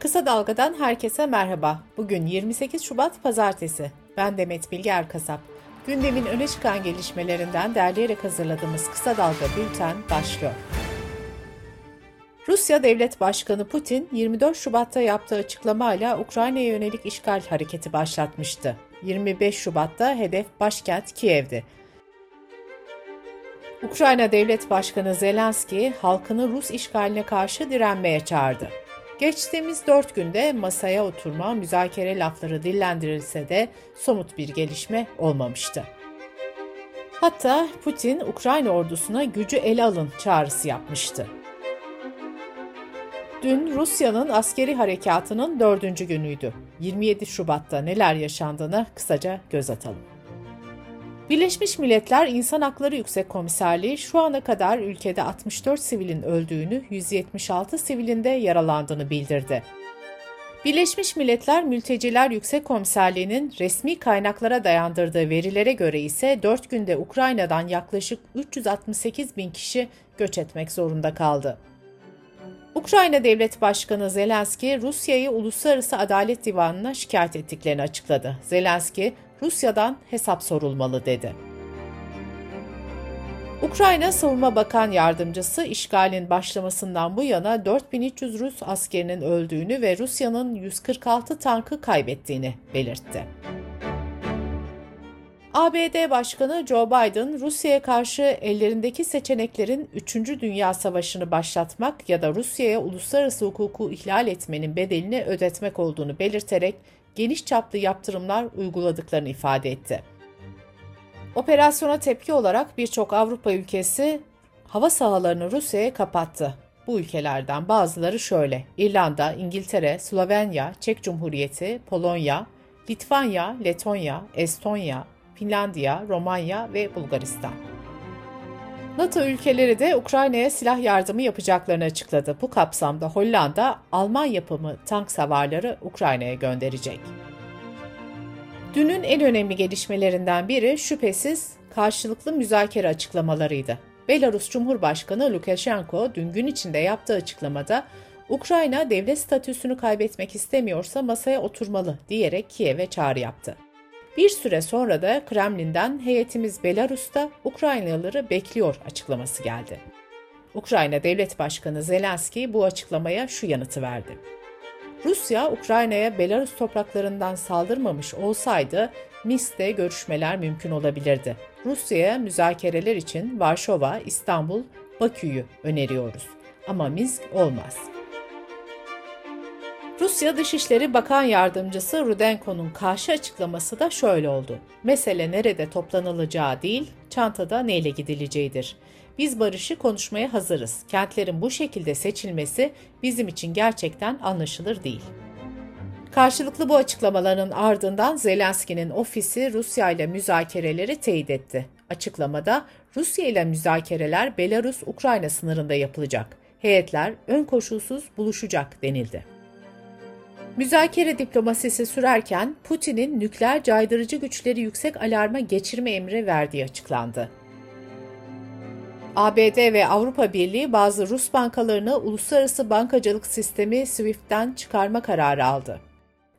Kısa Dalga'dan herkese merhaba. Bugün 28 Şubat Pazartesi. Ben Demet Bilge Erkasap. Gündemin öne çıkan gelişmelerinden derleyerek hazırladığımız Kısa Dalga Bülten başlıyor. Rusya Devlet Başkanı Putin 24 Şubat'ta yaptığı açıklamayla Ukrayna'ya yönelik işgal hareketi başlatmıştı. 25 Şubat'ta hedef başkent Kiev'di. Ukrayna Devlet Başkanı Zelenski halkını Rus işgaline karşı direnmeye çağırdı. Geçtiğimiz dört günde masaya oturma, müzakere lafları dillendirilse de somut bir gelişme olmamıştı. Hatta Putin Ukrayna ordusuna gücü ele alın çağrısı yapmıştı. Dün Rusya'nın askeri harekatının dördüncü günüydü. 27 Şubat'ta neler yaşandığına kısaca göz atalım. Birleşmiş Milletler İnsan Hakları Yüksek Komiserliği şu ana kadar ülkede 64 sivilin öldüğünü, 176 sivilin de yaralandığını bildirdi. Birleşmiş Milletler Mülteciler Yüksek Komiserliği'nin resmi kaynaklara dayandırdığı verilere göre ise 4 günde Ukrayna'dan yaklaşık 368 bin kişi göç etmek zorunda kaldı. Ukrayna Devlet Başkanı Zelenski, Rusya'yı Uluslararası Adalet Divanı'na şikayet ettiklerini açıkladı. Zelenski, Rusya'dan hesap sorulmalı dedi. Ukrayna Savunma Bakan Yardımcısı işgalin başlamasından bu yana 4300 Rus askerinin öldüğünü ve Rusya'nın 146 tankı kaybettiğini belirtti. ABD Başkanı Joe Biden, Rusya'ya karşı ellerindeki seçeneklerin 3. Dünya Savaşı'nı başlatmak ya da Rusya'ya uluslararası hukuku ihlal etmenin bedelini ödetmek olduğunu belirterek geniş çaplı yaptırımlar uyguladıklarını ifade etti. Operasyona tepki olarak birçok Avrupa ülkesi hava sahalarını Rusya'ya kapattı. Bu ülkelerden bazıları şöyle: İrlanda, İngiltere, Slovenya, Çek Cumhuriyeti, Polonya, Litvanya, Letonya, Estonya, Finlandiya, Romanya ve Bulgaristan. NATO ülkeleri de Ukrayna'ya silah yardımı yapacaklarını açıkladı. Bu kapsamda Hollanda, Alman yapımı tank savarları Ukrayna'ya gönderecek. Dünün en önemli gelişmelerinden biri şüphesiz karşılıklı müzakere açıklamalarıydı. Belarus Cumhurbaşkanı Lukashenko dün gün içinde yaptığı açıklamada Ukrayna devlet statüsünü kaybetmek istemiyorsa masaya oturmalı diyerek Kiev'e çağrı yaptı. Bir süre sonra da Kremlin'den heyetimiz Belarus'ta Ukraynalıları bekliyor açıklaması geldi. Ukrayna Devlet Başkanı Zelenski bu açıklamaya şu yanıtı verdi. Rusya, Ukrayna'ya Belarus topraklarından saldırmamış olsaydı Minsk'te görüşmeler mümkün olabilirdi. Rusya'ya müzakereler için Varşova, İstanbul, Bakü'yü öneriyoruz. Ama Minsk olmaz.'' Rusya Dışişleri Bakan Yardımcısı Rudenko'nun karşı açıklaması da şöyle oldu. Mesele nerede toplanılacağı değil, çantada neyle gidileceğidir. Biz barışı konuşmaya hazırız. Kentlerin bu şekilde seçilmesi bizim için gerçekten anlaşılır değil. Karşılıklı bu açıklamaların ardından Zelenski'nin ofisi Rusya ile müzakereleri teyit etti. Açıklamada Rusya ile müzakereler Belarus-Ukrayna sınırında yapılacak. Heyetler ön koşulsuz buluşacak denildi. Müzakere diplomasisi sürerken Putin'in nükleer caydırıcı güçleri yüksek alarma geçirme emri verdiği açıklandı. ABD ve Avrupa Birliği bazı Rus bankalarını uluslararası bankacılık sistemi SWIFT'ten çıkarma kararı aldı.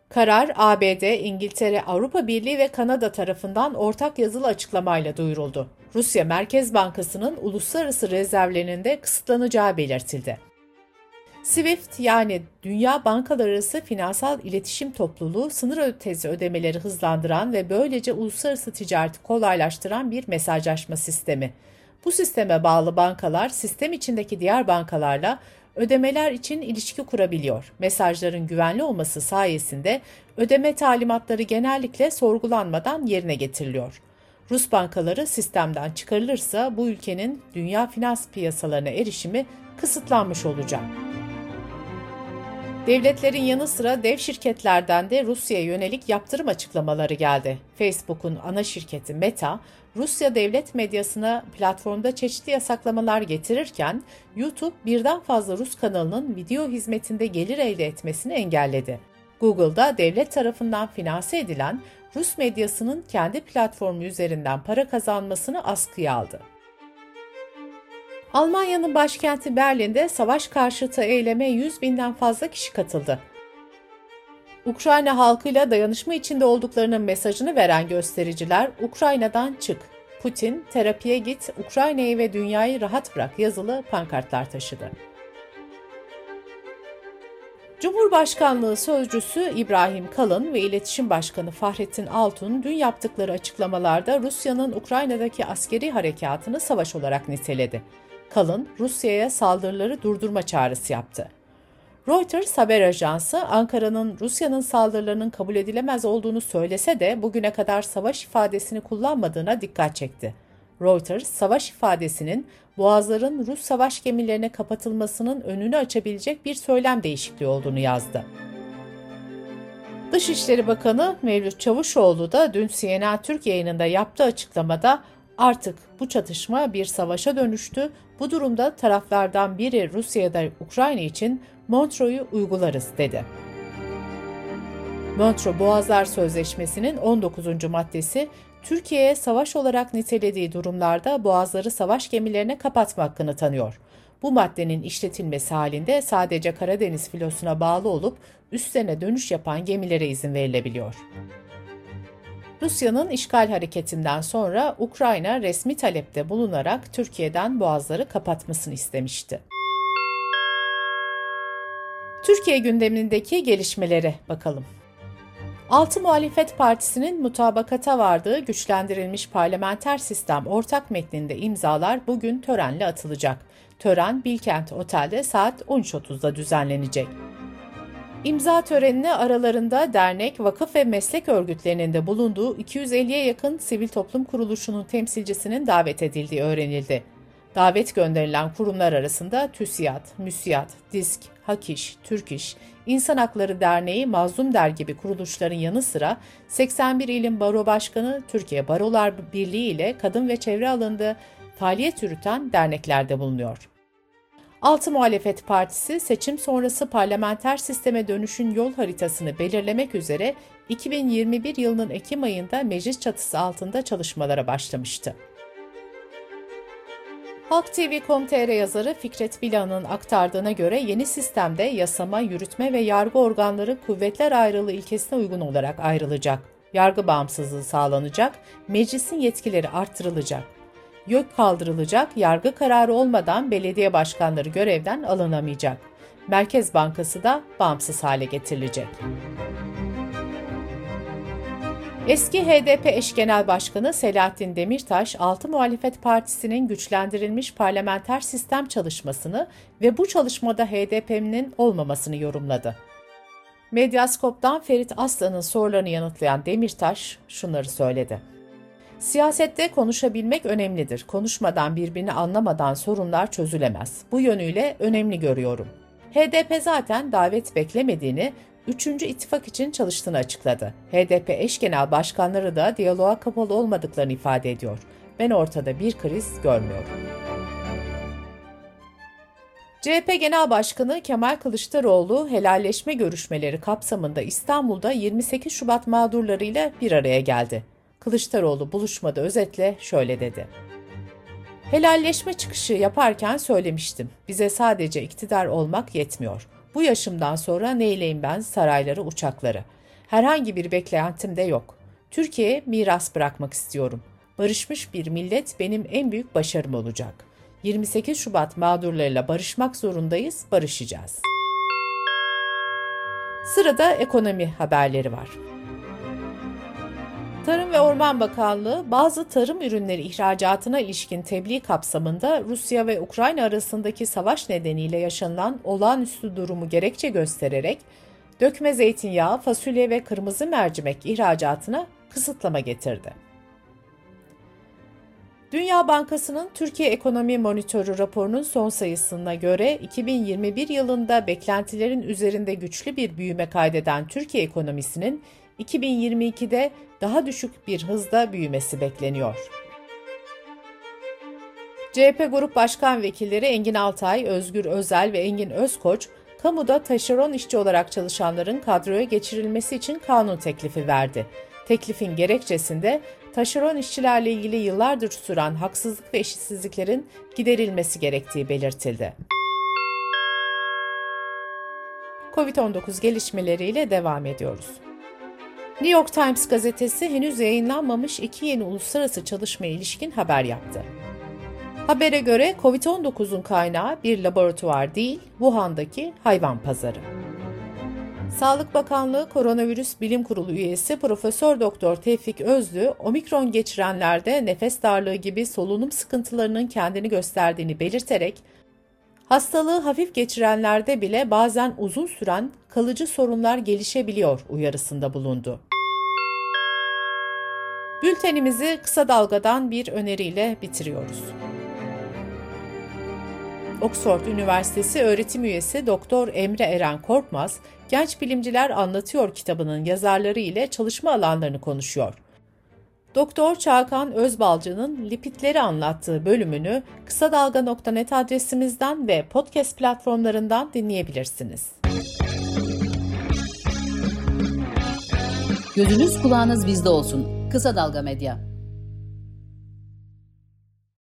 Karar ABD, İngiltere, Avrupa Birliği ve Kanada tarafından ortak yazılı açıklamayla duyuruldu. Rusya Merkez Bankası'nın uluslararası rezervlerinin de kısıtlanacağı belirtildi. SWIFT yani Dünya Bankalar Arası Finansal İletişim Topluluğu sınır ötesi ödemeleri hızlandıran ve böylece uluslararası ticareti kolaylaştıran bir mesajlaşma sistemi. Bu sisteme bağlı bankalar sistem içindeki diğer bankalarla ödemeler için ilişki kurabiliyor. Mesajların güvenli olması sayesinde ödeme talimatları genellikle sorgulanmadan yerine getiriliyor. Rus bankaları sistemden çıkarılırsa bu ülkenin dünya finans piyasalarına erişimi kısıtlanmış olacak. Devletlerin yanı sıra dev şirketlerden de Rusya'ya yönelik yaptırım açıklamaları geldi. Facebook'un ana şirketi Meta, Rusya devlet medyasına platformda çeşitli yasaklamalar getirirken YouTube birden fazla Rus kanalının video hizmetinde gelir elde etmesini engelledi. Google'da devlet tarafından finanse edilen Rus medyasının kendi platformu üzerinden para kazanmasını askıya aldı. Almanya'nın başkenti Berlin'de savaş karşıtı eyleme 100 binden fazla kişi katıldı. Ukrayna halkıyla dayanışma içinde olduklarının mesajını veren göstericiler Ukrayna'dan çık, Putin terapiye git, Ukrayna'yı ve dünyayı rahat bırak yazılı pankartlar taşıdı. Cumhurbaşkanlığı Sözcüsü İbrahim Kalın ve İletişim Başkanı Fahrettin Altun dün yaptıkları açıklamalarda Rusya'nın Ukrayna'daki askeri harekatını savaş olarak niteledi. Kalın, Rusya'ya saldırıları durdurma çağrısı yaptı. Reuters haber ajansı Ankara'nın Rusya'nın saldırılarının kabul edilemez olduğunu söylese de bugüne kadar savaş ifadesini kullanmadığına dikkat çekti. Reuters, savaş ifadesinin boğazların Rus savaş gemilerine kapatılmasının önünü açabilecek bir söylem değişikliği olduğunu yazdı. Dışişleri Bakanı Mevlüt Çavuşoğlu da dün CNN Türk yayınında yaptığı açıklamada artık bu çatışma bir savaşa dönüştü. Bu durumda taraflardan biri Rusya ya da Ukrayna için Montreux'u uygularız dedi. Montreux Boğazlar Sözleşmesi'nin 19. maddesi Türkiye'ye savaş olarak nitelediği durumlarda boğazları savaş gemilerine kapatma hakkını tanıyor. Bu maddenin işletilmesi halinde sadece Karadeniz filosuna bağlı olup üstlerine dönüş yapan gemilere izin verilebiliyor. Rusya'nın işgal hareketinden sonra Ukrayna resmi talepte bulunarak Türkiye'den boğazları kapatmasını istemişti. Türkiye gündemindeki gelişmelere bakalım. Altı Muhalefet Partisi'nin mutabakata vardığı güçlendirilmiş parlamenter sistem ortak metninde imzalar bugün törenle atılacak. Tören Bilkent Otel'de saat 13.30'da düzenlenecek. İmza törenine aralarında dernek, vakıf ve meslek örgütlerinin de bulunduğu 250'ye yakın sivil toplum kuruluşunun temsilcisinin davet edildiği öğrenildi. Davet gönderilen kurumlar arasında TÜSİAD, MÜSİAD, DİSK, HAKİŞ, Türk İş, İnsan Hakları Derneği, Mazlum Der gibi kuruluşların yanı sıra 81 ilin baro başkanı, Türkiye Barolar Birliği ile kadın ve çevre alanında faaliyet yürüten derneklerde bulunuyor. Altı Muhalefet Partisi seçim sonrası parlamenter sisteme dönüşün yol haritasını belirlemek üzere 2021 yılının Ekim ayında meclis çatısı altında çalışmalara başlamıştı. Halk TV.com.tr yazarı Fikret Bilan'ın aktardığına göre yeni sistemde yasama, yürütme ve yargı organları kuvvetler ayrılığı ilkesine uygun olarak ayrılacak. Yargı bağımsızlığı sağlanacak, meclisin yetkileri arttırılacak. Yok kaldırılacak, yargı kararı olmadan belediye başkanları görevden alınamayacak. Merkez Bankası da bağımsız hale getirilecek. Eski HDP eş genel başkanı Selahattin Demirtaş, Altı Muhalefet Partisi'nin güçlendirilmiş parlamenter sistem çalışmasını ve bu çalışmada HDP'nin olmamasını yorumladı. Medyaskop'tan Ferit Aslan'ın sorularını yanıtlayan Demirtaş şunları söyledi. Siyasette konuşabilmek önemlidir. Konuşmadan birbirini anlamadan sorunlar çözülemez. Bu yönüyle önemli görüyorum. HDP zaten davet beklemediğini, üçüncü ittifak için çalıştığını açıkladı. HDP eş genel başkanları da diyaloğa kapalı olmadıklarını ifade ediyor. Ben ortada bir kriz görmüyorum. CHP Genel Başkanı Kemal Kılıçdaroğlu helalleşme görüşmeleri kapsamında İstanbul'da 28 Şubat mağdurlarıyla bir araya geldi. Kılıçdaroğlu buluşmada özetle şöyle dedi. Helalleşme çıkışı yaparken söylemiştim. Bize sadece iktidar olmak yetmiyor. Bu yaşımdan sonra neyleyim ben sarayları, uçakları. Herhangi bir beklentim de yok. Türkiye'ye miras bırakmak istiyorum. Barışmış bir millet benim en büyük başarım olacak. 28 Şubat mağdurlarıyla barışmak zorundayız, barışacağız. Sırada ekonomi haberleri var. Tarım ve Orman Bakanlığı bazı tarım ürünleri ihracatına ilişkin tebliğ kapsamında Rusya ve Ukrayna arasındaki savaş nedeniyle yaşanılan olağanüstü durumu gerekçe göstererek dökme zeytinyağı, fasulye ve kırmızı mercimek ihracatına kısıtlama getirdi. Dünya Bankası'nın Türkiye Ekonomi Monitörü raporunun son sayısına göre 2021 yılında beklentilerin üzerinde güçlü bir büyüme kaydeden Türkiye ekonomisinin 2022'de daha düşük bir hızda büyümesi bekleniyor. CHP Grup Başkan Vekilleri Engin Altay, Özgür Özel ve Engin Özkoç, kamuda taşeron işçi olarak çalışanların kadroya geçirilmesi için kanun teklifi verdi. Teklifin gerekçesinde taşeron işçilerle ilgili yıllardır süren haksızlık ve eşitsizliklerin giderilmesi gerektiği belirtildi. Covid-19 gelişmeleriyle devam ediyoruz. New York Times gazetesi henüz yayınlanmamış iki yeni uluslararası çalışmaya ilişkin haber yaptı. Habere göre COVID-19'un kaynağı bir laboratuvar değil, Wuhan'daki hayvan pazarı. Sağlık Bakanlığı Koronavirüs Bilim Kurulu üyesi Profesör Doktor Tevfik Özlü, omikron geçirenlerde nefes darlığı gibi solunum sıkıntılarının kendini gösterdiğini belirterek, hastalığı hafif geçirenlerde bile bazen uzun süren kalıcı sorunlar gelişebiliyor uyarısında bulundu. Bültenimizi kısa dalgadan bir öneriyle bitiriyoruz. Oxford Üniversitesi öğretim üyesi Doktor Emre Eren Korkmaz, Genç Bilimciler Anlatıyor kitabının yazarları ile çalışma alanlarını konuşuyor. Doktor Çağkan Özbalcı'nın lipitleri anlattığı bölümünü kısa dalga.net adresimizden ve podcast platformlarından dinleyebilirsiniz. Gözünüz kulağınız bizde olsun. Kısa Dalga Medya.